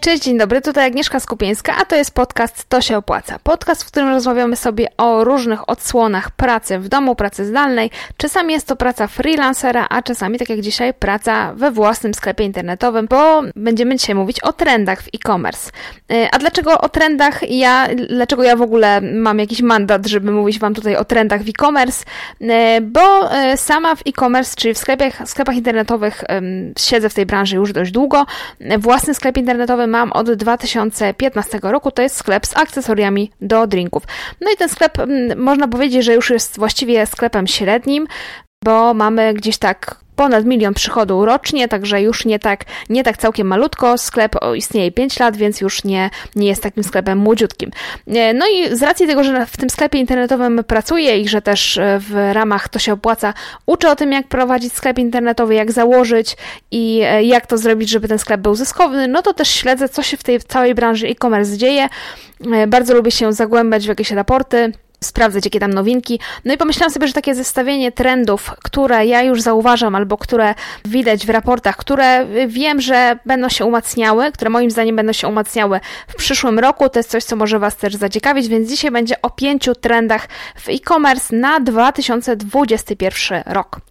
Cześć, dzień dobry, tutaj Agnieszka Skupieńska, a to jest podcast To się opłaca. Podcast, w którym rozmawiamy sobie o różnych odsłonach pracy w domu, pracy zdalnej. Czasami jest to praca freelancera, a czasami, tak jak dzisiaj, praca we własnym sklepie internetowym, bo będziemy dzisiaj mówić o trendach w e-commerce. E, a dlaczego o trendach ja, dlaczego ja w ogóle mam jakiś mandat, żeby mówić Wam tutaj o trendach w e-commerce? E, bo e, sama w e-commerce, czyli w sklepach, sklepach internetowych siedzę w tej branży już dość długo. Własny sklep internetowy mam od 2015 roku. To jest sklep z akcesoriami do drinków. No i ten sklep, mm, można powiedzieć, że już jest właściwie sklepem średnim, bo mamy gdzieś tak ponad milion przychodu rocznie, także już nie tak, nie tak całkiem malutko. Sklep istnieje 5 lat, więc już nie, nie jest takim sklepem młodziutkim. E, no i z racji tego, że w tym sklepie internetowym pracuję i że też e, w ramach to się opłaca, uczę o tym, jak prowadzić sklep internetowy, jak założyć i e, jak to zrobić, żeby ten sklep był zyskowny, no to też śledzę, co się w tej całej branży e-commerce dzieje. Bardzo lubię się zagłębiać w jakieś raporty sprawdzać, jakie tam nowinki. No i pomyślałam sobie, że takie zestawienie trendów, które ja już zauważam albo które widać w raportach, które wiem, że będą się umacniały, które moim zdaniem będą się umacniały w przyszłym roku, to jest coś, co może Was też zaciekawić, więc dzisiaj będzie o pięciu trendach w e-commerce na 2021 rok.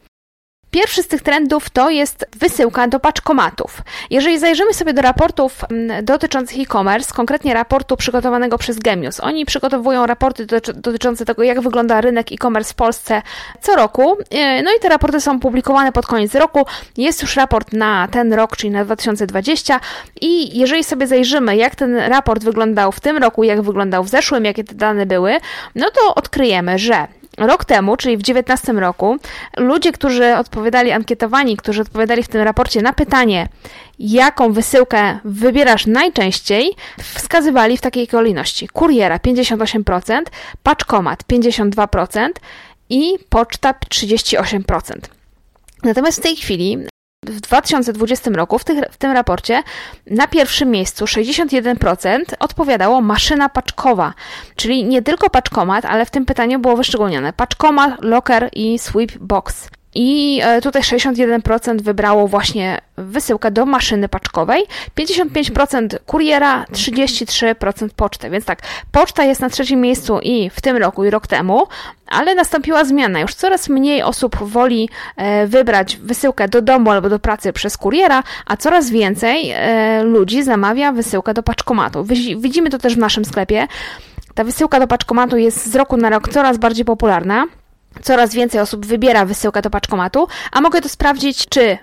Pierwszy z tych trendów to jest wysyłka do paczkomatów. Jeżeli zajrzymy sobie do raportów mm, dotyczących e-commerce, konkretnie raportu przygotowanego przez Gemius, oni przygotowują raporty dotyczące tego, jak wygląda rynek e-commerce w Polsce co roku. E, no i te raporty są publikowane pod koniec roku. Jest już raport na ten rok, czyli na 2020 i jeżeli sobie zajrzymy, jak ten raport wyglądał w tym roku, jak wyglądał w zeszłym, jakie te dane były, no to odkryjemy, że Rok temu, czyli w 2019 roku, ludzie, którzy odpowiadali, ankietowani, którzy odpowiadali w tym raporcie na pytanie, jaką wysyłkę wybierasz najczęściej, wskazywali w takiej kolejności: kuriera 58%, paczkomat 52% i poczta 38%. Natomiast w tej chwili w 2020 roku w, tych, w, tym raporcie na pierwszym miejscu 61% odpowiadało maszyna paczkowa, czyli nie tylko paczkomat, ale w tym pytaniu było wyszczególnione paczkomat, locker i sweep box. I e, tutaj 61% wybrało właśnie wysyłkę do maszyny paczkowej, 55% kuriera, 33% pocztę. Więc tak, poczta jest na trzecim miejscu i w tym roku, i rok temu, ale nastąpiła zmiana. Już coraz mniej osób woli e, wybrać wysyłkę do domu albo do pracy przez kuriera, a coraz więcej e, ludzi zamawia wysyłkę do paczkomatu. Widzimy to też w naszym sklepie. Ta wysyłka do paczkomatu jest z roku na rok coraz bardziej popularna. Coraz więcej osób wybiera wysyłkę do paczkomatu, a mogę to sprawdzić, czy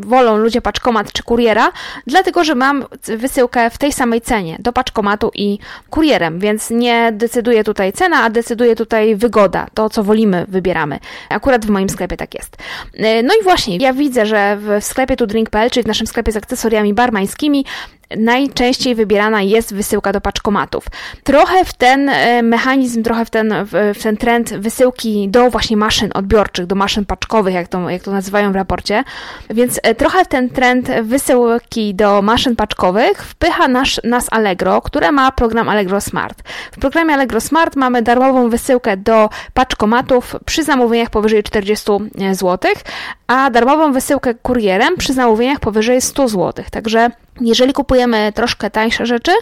wolą ludzie paczkomat czy kuriera, dlatego że mam wysyłkę w tej samej cenie do paczkomatu i kurierem, więc nie decyduje tutaj cena, a decyduje tutaj wygoda, to co wolimy, wybieramy. Akurat w moim sklepie tak jest. No i właśnie, ja widzę, że w sklepie tudrink.pl, czyli w naszym sklepie z akcesoriami barmańskimi, najczęściej wybierana jest wysyłka do paczkomatów. Trochę w ten e, mechanizm, trochę w ten, w ten trend wysyłki do właśnie maszyn odbiorczych, do maszyn paczkowych, jak to, jak to nazywają w raporcie, więc e, trochę w ten trend wysyłki do maszyn paczkowych wpycha nas, nas Allegro, które ma program Allegro Smart. W programie Allegro Smart mamy darmową wysyłkę do paczkomatów przy zamówieniach powyżej 40 e, zł, a darmową wysyłkę kurierem przy zamówieniach powyżej 100 zł. Także jeżeli kupujemy troszkę tańsze rzeczy,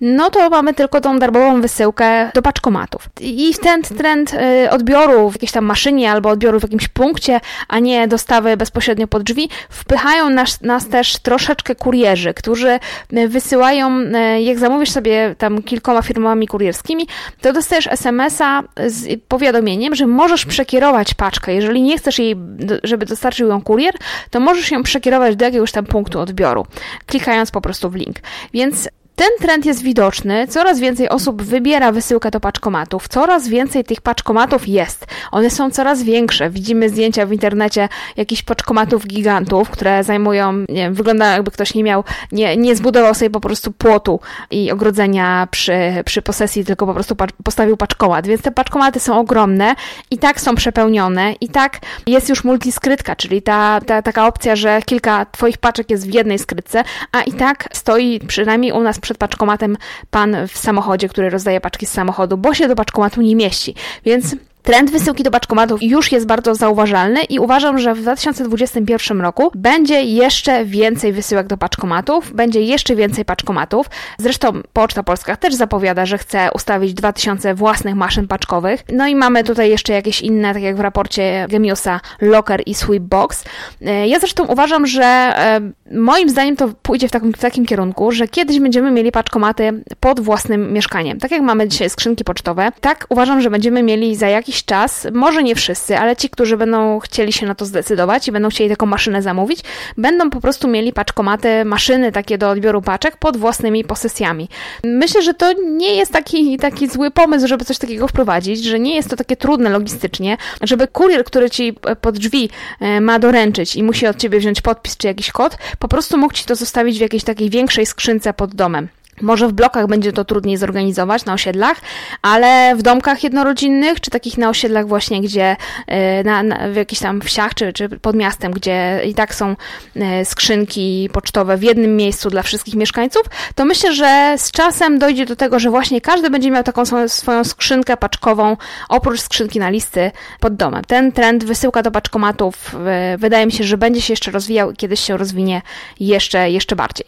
no to mamy tylko tą darmową wysyłkę do paczkomatów. I ten trend y, odbioru w jakiejś tam maszynie albo odbioru w jakimś punkcie, a nie dostawy bezpośrednio pod drzwi, wpychają nas, nas też troszeczkę kurierzy, którzy y, wysyłają, y, jak zamówisz sobie tam kilkoma firmami kurierskimi, to dostajesz SMS-a z powiadomieniem, że możesz przekierować paczkę. Jeżeli nie chcesz jej, żeby dostarczył ją kurier, to możesz ją przekierować do jakiegoś tam punktu odbioru. Klikając po prostu w link. Więc ten trend jest widoczny, coraz więcej osób wybiera wysyłkę do paczkomatów, coraz więcej tych paczkomatów jest. One są coraz większe. Widzimy zdjęcia w internecie jakichś paczkomatów gigantów, które zajmują, nie wiem, wygląda jakby ktoś nie miał, nie, nie zbudował sobie po prostu płotu i ogrodzenia przy, przy posesji, tylko po prostu postawił paczkomat. Więc te paczkomaty są ogromne i tak są przepełnione i tak jest już multiskrytka, czyli ta, ta taka opcja, że kilka twoich paczek jest w jednej skrytce, a i tak stoi przynajmniej u nas przed paczkomatem pan w samochodzie, który rozdaje paczki z samochodu, bo się do paczkomatu nie mieści. Więc Trend wysyłki do paczkomatów już jest bardzo zauważalny i uważam, że w 2021 roku będzie jeszcze więcej wysyłek do paczkomatów, będzie jeszcze więcej paczkomatów. Zresztą Poczta Polska też zapowiada, że chce ustawić 2000 własnych maszyn paczkowych. No i mamy tutaj jeszcze jakieś inne, tak jak w raporcie Gemiusa, Locker i Sweepbox. E, ja zresztą uważam, że e, moim zdaniem to pójdzie w takim, w takim kierunku, że kiedyś będziemy mieli paczkomaty pod własnym mieszkaniem. Tak jak mamy dzisiaj skrzynki pocztowe, tak uważam, że będziemy mieli za jakiś jakiś czas, może nie wszyscy, ale ci, którzy będą chcieli się na to zdecydować i będą chcieli taką maszynę zamówić, będą po prostu mieli paczkomaty, maszyny takie do odbioru paczek pod własnymi posesjami. Myślę, że to nie jest taki, taki zły pomysł, żeby coś takiego wprowadzić, że nie jest to takie trudne logistycznie, żeby kurier, który ci pod drzwi e, ma doręczyć i musi od ciebie wziąć podpis czy jakiś kod, po prostu mógł ci to zostawić w jakiejś takiej większej skrzynce pod domem. Może w blokach będzie to trudniej zorganizować na osiedlach, ale w domkach jednorodzinnych, czy takich na osiedlach właśnie, gdzie e, na, na, w jakichś tam wsiach, czy, czy pod miastem, gdzie i tak są e, skrzynki pocztowe w jednym miejscu dla wszystkich mieszkańców, to myślę, że z czasem dojdzie do tego, że właśnie każdy będzie miał taką swoją, skrzynkę paczkową, oprócz skrzynki na listy pod domem. Ten trend wysyłka do paczkomatów e, wydaje mi się, że będzie się jeszcze rozwijał i kiedyś się rozwinie jeszcze, jeszcze bardziej.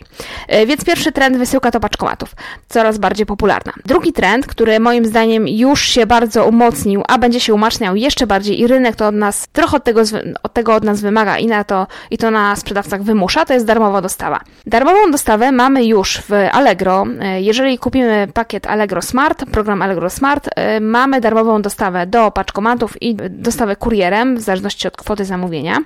Więc pierwszy trend wysyłka to paczkomatów paczkomatów, coraz bardziej popularna. Drugi trend, który moim zdaniem już się bardzo umocnił, a będzie się umacniał jeszcze bardziej i rynek to od nas, trochę od tego, od tego od nas wymaga i na to, i to na sprzedawcach wymusza, to jest darmowa dostawa. Darmową dostawę mamy już w Allegro. Jeżeli kupimy pakiet Allegro Smart, program Allegro Smart, mamy darmową dostawę do paczkomatów i dostawę kurierem, w zależności od kwoty zamówienia.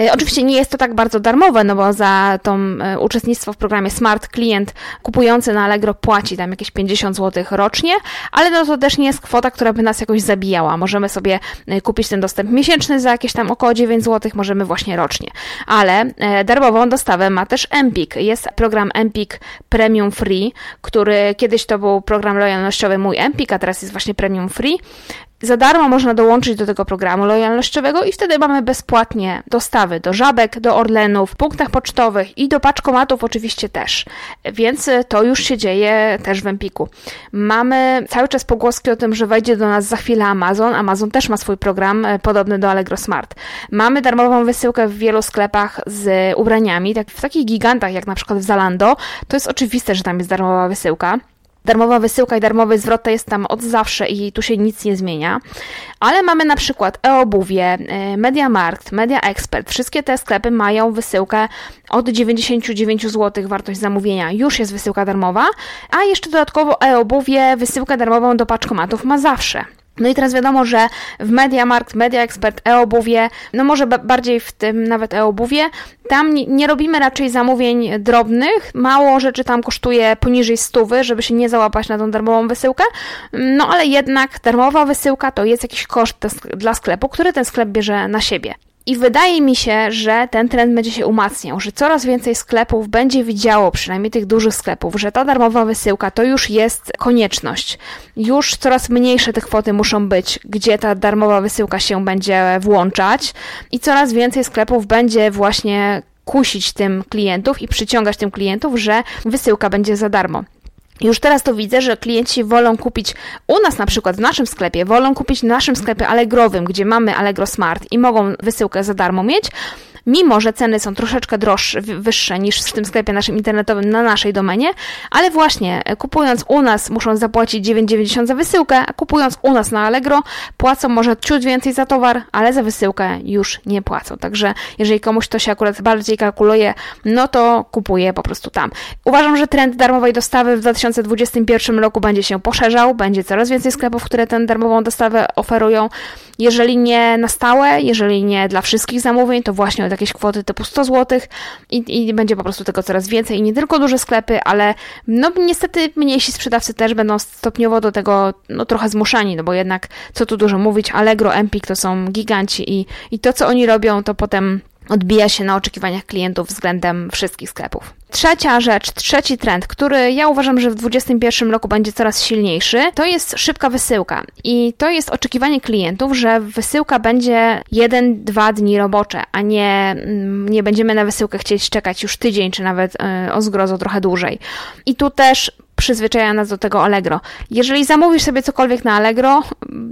E, oczywiście nie jest to tak bardzo darmowe, no bo za to e, uczestnictwo w programie Smart klient kupujący na Allegro płaci tam jakieś 50 zł rocznie, ale no to też nie jest kwota, która by nas jakoś zabijała. Możemy sobie e, kupić ten dostęp miesięczny za jakieś tam około 9 zł, możemy właśnie rocznie. Ale darmową dostawę ma też Empik. Jest program Empik Premium Free, który kiedyś to był program lojalnościowy mój Empik, a teraz jest właśnie Premium Free. Za darmo można dołączyć do tego programu lojalnościowego i wtedy mamy bezpłatnie dostawy do żabek, do Orlenów, punktach pocztowych i do paczkomatów oczywiście też. Więc to już się dzieje też w Empiku. Mamy cały czas pogłoski o tym, że wejdzie do nas za chwilę Amazon. Amazon też ma swój program e, podobny do Allegro Smart. Mamy darmową wysyłkę w wielu sklepach z ubraniami, tak w takich gigantach jak na przykład w Zalando. To jest oczywiste, że tam jest darmowa wysyłka. Darmowa wysyłka i darmowy zwrot to jest tam od zawsze i tu się nic nie zmienia. Ale mamy na przykład e-obuwie, e, MediaMarkt, Media Expert. Wszystkie te sklepy mają wysyłkę od 99 zł wartość zamówienia. Już jest wysyłka darmowa, a jeszcze dodatkowo e-obuwie wysyłkę darmową do paczkomatów ma zawsze. No i teraz wiadomo, że w MediaMarkt, Media Expert, e-obuwie, no może bardziej w tym nawet e-obuwie, tam nie robimy raczej zamówień drobnych, mało rzeczy tam kosztuje poniżej stówy, żeby się nie załapać na tą darmową wysyłkę, no ale jednak darmowa wysyłka to jest jakiś koszt dla sklepu, który ten sklep bierze na siebie. I wydaje mi się, że ten trend będzie się umacniał, że coraz więcej sklepów będzie widziało, przynajmniej tych dużych sklepów, że ta darmowa wysyłka to już jest konieczność. Już coraz mniejsze te kwoty muszą być, gdzie ta darmowa wysyłka się będzie włączać, i coraz więcej sklepów będzie właśnie kusić tym klientów i przyciągać tym klientów, że wysyłka będzie za darmo. Już teraz to widzę, że klienci wolą kupić u nas na przykład w naszym sklepie, wolą kupić w naszym sklepie Allegrowym, gdzie mamy Allegro Smart i mogą wysyłkę za darmo mieć, mimo że ceny są troszeczkę droższe, wyższe niż w tym sklepie naszym internetowym na naszej domenie, ale właśnie e, kupując u nas muszą zapłacić 9,90 za wysyłkę, a kupując u nas na Allegro płacą może ciut więcej za towar, ale za wysyłkę już nie płacą. Także jeżeli komuś to się akurat bardziej kalkuluje, no to kupuje po prostu tam. Uważam, że trend darmowej dostawy w 2021 roku będzie się poszerzał, będzie coraz więcej sklepów, które tę darmową dostawę oferują. Jeżeli nie na stałe, jeżeli nie dla wszystkich zamówień, to właśnie od jakieś kwoty typu 100 zł i, i będzie po prostu tego coraz więcej. I nie tylko duże sklepy, ale no niestety mniejsi sprzedawcy też będą stopniowo do tego no, trochę zmuszani, no bo jednak co tu dużo mówić, Allegro, Empik to są giganci i, i to, co oni robią, to potem odbija się na oczekiwaniach klientów względem wszystkich sklepów. Trzecia rzecz, trzeci trend, który ja uważam, że w 2021 roku będzie coraz silniejszy, to jest szybka wysyłka. I to jest oczekiwanie klientów, że wysyłka będzie 1-2 dni robocze, a nie, mm, nie będziemy na wysyłkę chcieć czekać już tydzień, czy nawet yy, o zgrozo trochę dłużej. I tu też przyzwyczaja nas do tego Allegro. Jeżeli zamówisz sobie cokolwiek na Allegro,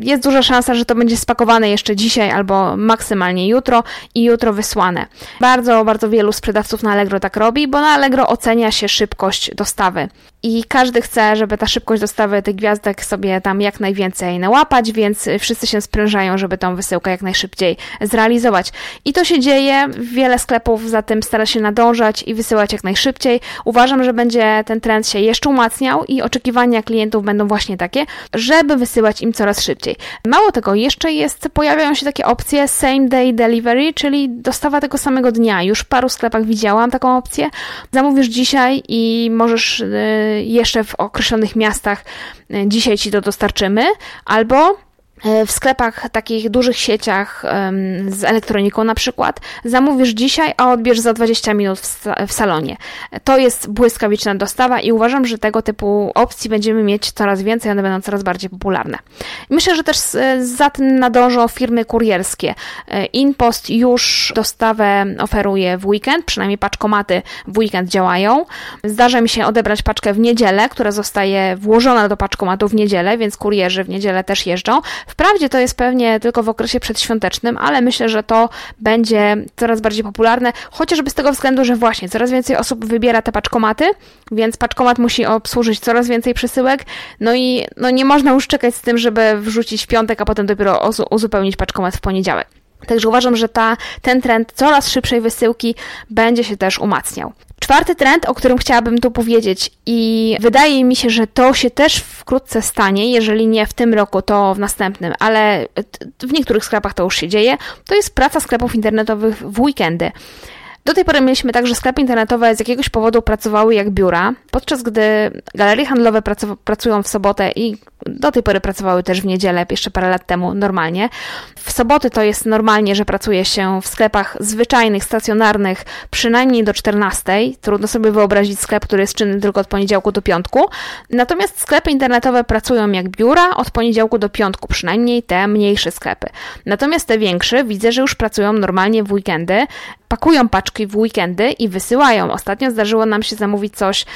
jest duża szansa, że to będzie spakowane jeszcze dzisiaj albo maksymalnie jutro i jutro wysłane. Bardzo, bardzo wielu sprzedawców na Allegro tak robi, bo na Allegro ocenia się szybkość dostawy. I każdy chce, żeby ta szybkość dostawy tych gwiazdek sobie tam jak najwięcej nałapać, więc wszyscy się sprężają, żeby tą wysyłkę jak najszybciej zrealizować. I to się dzieje, wiele sklepów za tym stara się nadążać i wysyłać jak najszybciej. Uważam, że będzie ten trend się jeszcze umacniał i oczekiwania klientów będą właśnie takie, żeby wysyłać im coraz szybciej. Mało tego, jeszcze jest, pojawiają się takie opcje same day delivery, czyli dostawa tego samego dnia. Już w paru sklepach widziałam taką opcję. Zamówisz dzisiaj i możesz y, jeszcze w określonych miastach y, dzisiaj ci to dostarczymy, albo E, w sklepach, takich dużych sieciach z elektroniką na przykład, zamówisz dzisiaj, a odbierz za 20 minut w salonie. To jest błyskawiczna dostawa i uważam, że tego typu opcji będziemy mieć coraz więcej, one będą coraz bardziej popularne. Myślę, że też za tym nadążą firmy kurierskie. E, InPost już dostawę oferuje w weekend, przynajmniej paczkomaty w weekend działają. Zdarza mi się odebrać paczkę w niedzielę, która zostaje włożona do paczkomatu w niedzielę, więc kurierzy w niedzielę też jeżdżą. Wprawdzie to jest pewnie tylko w okresie przedświątecznym, ale myślę, że to będzie coraz bardziej popularne, chociażby z tego względu, że właśnie coraz więcej osób wybiera te paczkomaty, więc paczkomat musi obsłużyć coraz więcej przesyłek, no i no nie można już czekać z tym, żeby wrzucić w piątek, a potem dopiero uzupełnić paczkomat w poniedziałek. Także uważam, że ta, ten trend coraz szybszej wysyłki będzie się też umacniał. Czwarty trend, o którym chciałabym tu powiedzieć, i wydaje mi się, że to się też wkrótce stanie, jeżeli nie w tym roku, to w następnym, ale w niektórych sklepach to już się dzieje, to jest praca sklepów internetowych w weekendy. Do tej pory mieliśmy tak, że sklepy internetowe z jakiegoś powodu pracowały jak biura, podczas gdy galerie handlowe pracują w sobotę i do tej pory pracowały też w niedzielę, jeszcze parę lat temu normalnie. W soboty to jest normalnie, że pracuje się w sklepach zwyczajnych, stacjonarnych przynajmniej do 14. Trudno sobie wyobrazić sklep, który jest czynny tylko od poniedziałku do piątku. Natomiast sklepy internetowe pracują jak biura od poniedziałku do piątku, przynajmniej te mniejsze sklepy. Natomiast te większe widzę, że już pracują normalnie w weekendy, pakują paczki w weekendy i wysyłają. Ostatnio zdarzyło nam się zamówić coś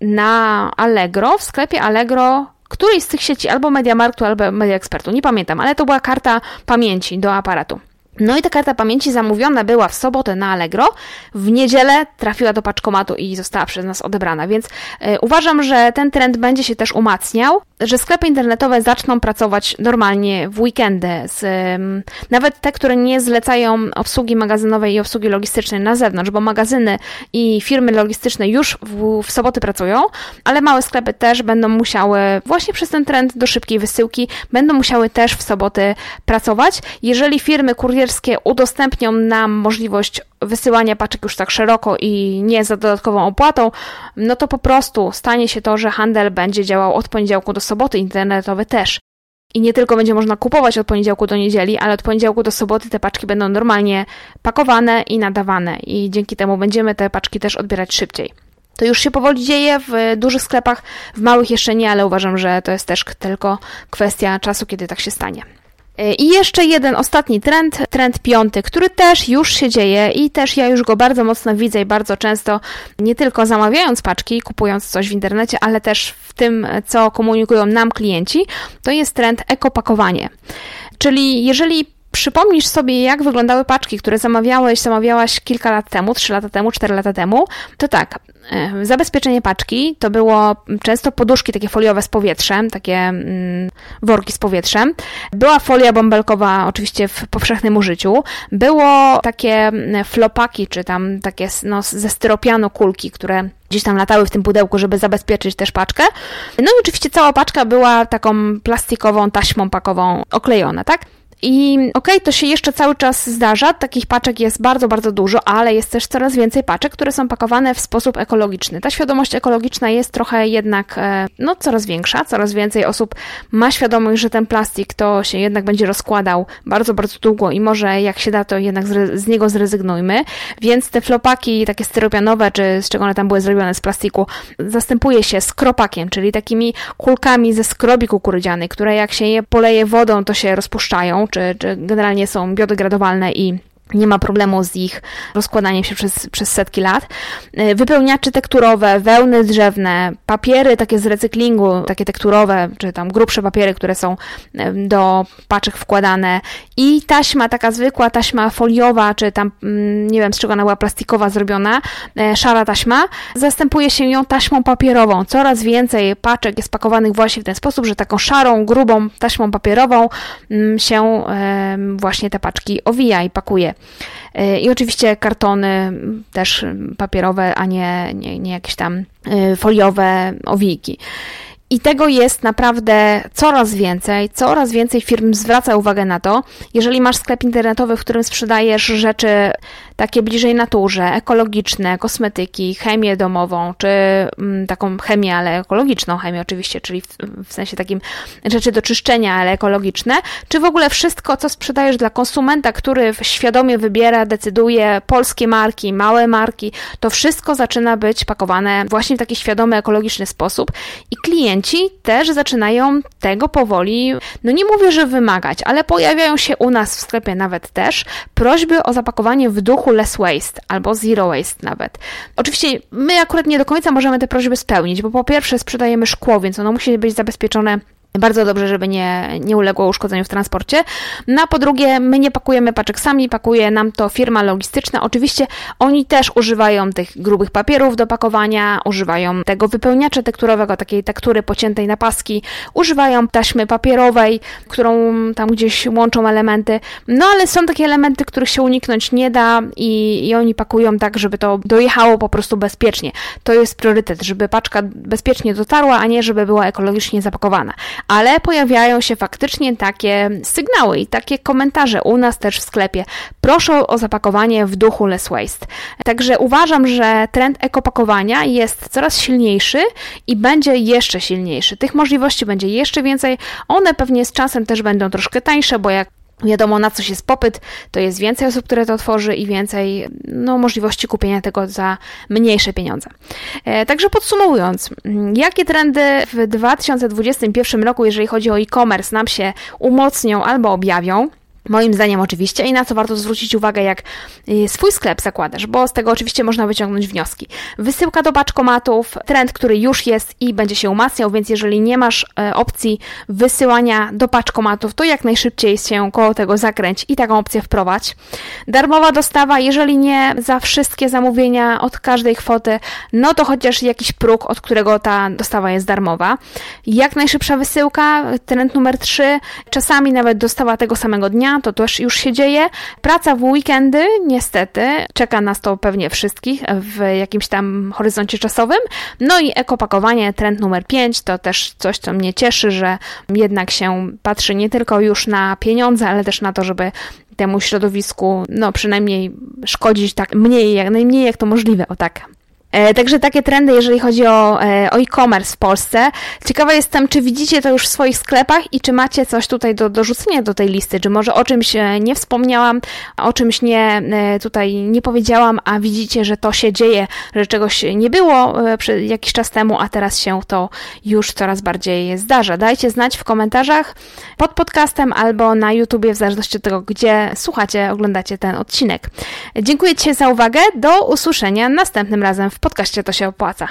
na Allegro, w sklepie Allegro którejś z tych sieci, albo Mediamarktu, albo Media Expertu, nie pamiętam, ale to była karta pamięci do aparatu. No i ta karta pamięci zamówiona była w sobotę na Allegro, w niedzielę trafiła do paczkomatu i została przez nas odebrana, więc y, uważam, że ten trend będzie się też umacniał, że sklepy internetowe zaczną pracować normalnie w weekendy, z, nawet te, które nie zlecają obsługi magazynowej i obsługi logistycznej na zewnątrz, bo magazyny i firmy logistyczne już w, w soboty pracują, ale małe sklepy też będą musiały, właśnie przez ten trend do szybkiej wysyłki, będą musiały też w soboty pracować. Jeżeli firmy kurierskie udostępnią nam możliwość wysyłania paczek już tak szeroko i nie za dodatkową opłatą, no to po prostu stanie się to, że handel będzie działał od poniedziałku do soboty, internetowy też. I nie tylko będzie można kupować od poniedziałku do niedzieli, ale od poniedziałku do soboty te paczki będą normalnie pakowane i nadawane, i dzięki temu będziemy te paczki też odbierać szybciej. To już się powoli dzieje w dużych sklepach, w małych jeszcze nie, ale uważam, że to jest też tylko kwestia czasu, kiedy tak się stanie. E, I jeszcze jeden ostatni trend, trend piąty, który też już się dzieje i też ja już go bardzo mocno widzę i bardzo często nie tylko zamawiając paczki, kupując coś w internecie, ale też w tym, co komunikują nam klienci, to jest trend ekopakowanie. Czyli jeżeli przypomnisz sobie, jak wyglądały paczki, które zamawiałeś, zamawiałaś kilka lat temu, 3 lata temu, 4 lata temu, to tak, zabezpieczenie paczki to było często poduszki takie foliowe z powietrzem, takie mm, worki z powietrzem. Była folia bąbelkowa oczywiście w powszechnym użyciu. Było takie mm, flopaki, czy tam takie no, ze styropianu kulki, które gdzieś tam latały w tym pudełku, żeby zabezpieczyć też paczkę. No i oczywiście cała paczka była taką plastikową taśmą pakową oklejona, tak? I okej, okay, to się jeszcze cały czas zdarza, takich paczek jest bardzo, bardzo dużo, ale jest też coraz więcej paczek, które są pakowane w sposób ekologiczny. Ta świadomość ekologiczna jest trochę jednak e, no, coraz większa, coraz więcej osób ma świadomość, że ten plastik to się jednak będzie rozkładał bardzo, bardzo długo i może jak się da, to jednak z niego zrezygnujmy. Więc te flopaki takie styropianowe, czy z czego one tam były zrobione z plastiku, zastępuje się skropakiem, czyli takimi kulkami ze skrobi kukurydzianej, które jak się je poleje wodą, to się rozpuszczają czy, czy generalnie są biodegradowalne i nie ma problemu z ich rozkładaniem się przez, przez setki lat. E, wypełniacze tekturowe, wełny drzewne, papiery takie z recyklingu, takie tekturowe, czy tam grubsze papiery, które są e, do paczek wkładane i taśma, taka zwykła taśma foliowa, czy tam mm, nie wiem z czego ona była plastikowa zrobiona, e, szara taśma, zastępuje się ją taśmą papierową. Coraz więcej paczek jest pakowanych właśnie w ten sposób, że taką szarą, grubą taśmą papierową mm, się właśnie te paczki owija i pakuje. E, I oczywiście kartony też papierowe, a nie, nie, nie jakieś tam e, foliowe owijki. I tego jest naprawdę coraz więcej. Coraz więcej firm zwraca uwagę na to. Jeżeli masz sklep internetowy, w którym sprzedajesz rzeczy takie bliżej naturze, ekologiczne, kosmetyki, chemię domową, czy mm, taką chemię, ale ekologiczną chemię oczywiście, czyli w, w sensie takim rzeczy do czyszczenia, ale ekologiczne, czy w ogóle wszystko, co sprzedajesz dla konsumenta, który świadomie wybiera, decyduje polskie marki, małe marki, to wszystko zaczyna być pakowane właśnie w taki świadomy, ekologiczny sposób i klienci też zaczynają tego powoli, no nie mówię, że wymagać, ale pojawiają się u nas w sklepie nawet też prośby o zapakowanie w duchu less waste albo zero waste nawet. Oczywiście my akurat nie do końca możemy te prośby spełnić, bo po pierwsze sprzedajemy szkło, więc ono musi być zabezpieczone bardzo dobrze, żeby nie, nie uległo uszkodzeniu w transporcie. No a po drugie, my nie pakujemy paczek sami, pakuje nam to firma logistyczna. Oczywiście oni też używają tych grubych papierów do pakowania, używają tego wypełniacza tekturowego, takiej tektury pociętej na paski, używają taśmy papierowej, którą tam gdzieś łączą elementy. No ale są takie elementy, których się uniknąć nie da i, i oni pakują tak, żeby to dojechało po prostu bezpiecznie. To jest priorytet, żeby paczka bezpiecznie dotarła, a nie żeby była ekologicznie zapakowana ale pojawiają się faktycznie takie sygnały i takie komentarze u nas też w sklepie. Proszę o zapakowanie w duchu less waste. Także uważam, że trend ekopakowania jest coraz silniejszy i będzie jeszcze silniejszy. Tych możliwości będzie jeszcze więcej. One pewnie z czasem też będą troszkę tańsze, bo jak wiadomo na coś jest popyt, to jest więcej osób, które to tworzy i więcej no, możliwości kupienia tego za mniejsze pieniądze. E, także podsumowując, mm, jakie trendy w 2021 roku, jeżeli chodzi o e-commerce, nam się umocnią albo objawią? Moim zdaniem oczywiście i na co warto zwrócić uwagę, jak y, swój sklep zakładasz, bo z tego oczywiście można wyciągnąć wnioski. Wysyłka do paczkomatów, trend, który już jest i będzie się umacniał, więc jeżeli nie masz e, opcji wysyłania do paczkomatów, to jak najszybciej się koło tego zakręć i taką opcję wprowadź. Darmowa dostawa, jeżeli nie za wszystkie zamówienia od każdej kwoty, no to chociaż jakiś próg, od którego ta dostawa jest darmowa. Jak najszybsza wysyłka, trend numer 3, czasami nawet dostawa tego samego dnia, to też już się dzieje. Praca w weekendy, niestety, czeka nas to pewnie wszystkich w jakimś tam horyzoncie czasowym. No i ekopakowanie, trend numer 5, to też coś, co mnie cieszy, że jednak się patrzy nie tylko już na pieniądze, ale też na to, żeby temu środowisku, no przynajmniej szkodzić tak mniej, jak najmniej jak to możliwe, o tak. E, także takie trendy, jeżeli chodzi o, e, o e-commerce w Polsce. Ciekawa jestem, czy widzicie to już w swoich sklepach i czy macie coś tutaj do dorzucenia do tej listy, czy może o czymś e, nie wspomniałam, o czymś nie tutaj nie powiedziałam, a widzicie, że to się dzieje, że czegoś nie było jakiś czas temu, a teraz się to już coraz bardziej zdarza. Dajcie znać w komentarzach pod podcastem albo na YouTubie, w zależności od tego, gdzie słuchacie, oglądacie ten odcinek. Dziękuję Ci za uwagę. Do usłyszenia następnym razem w podcaście To się opłaca.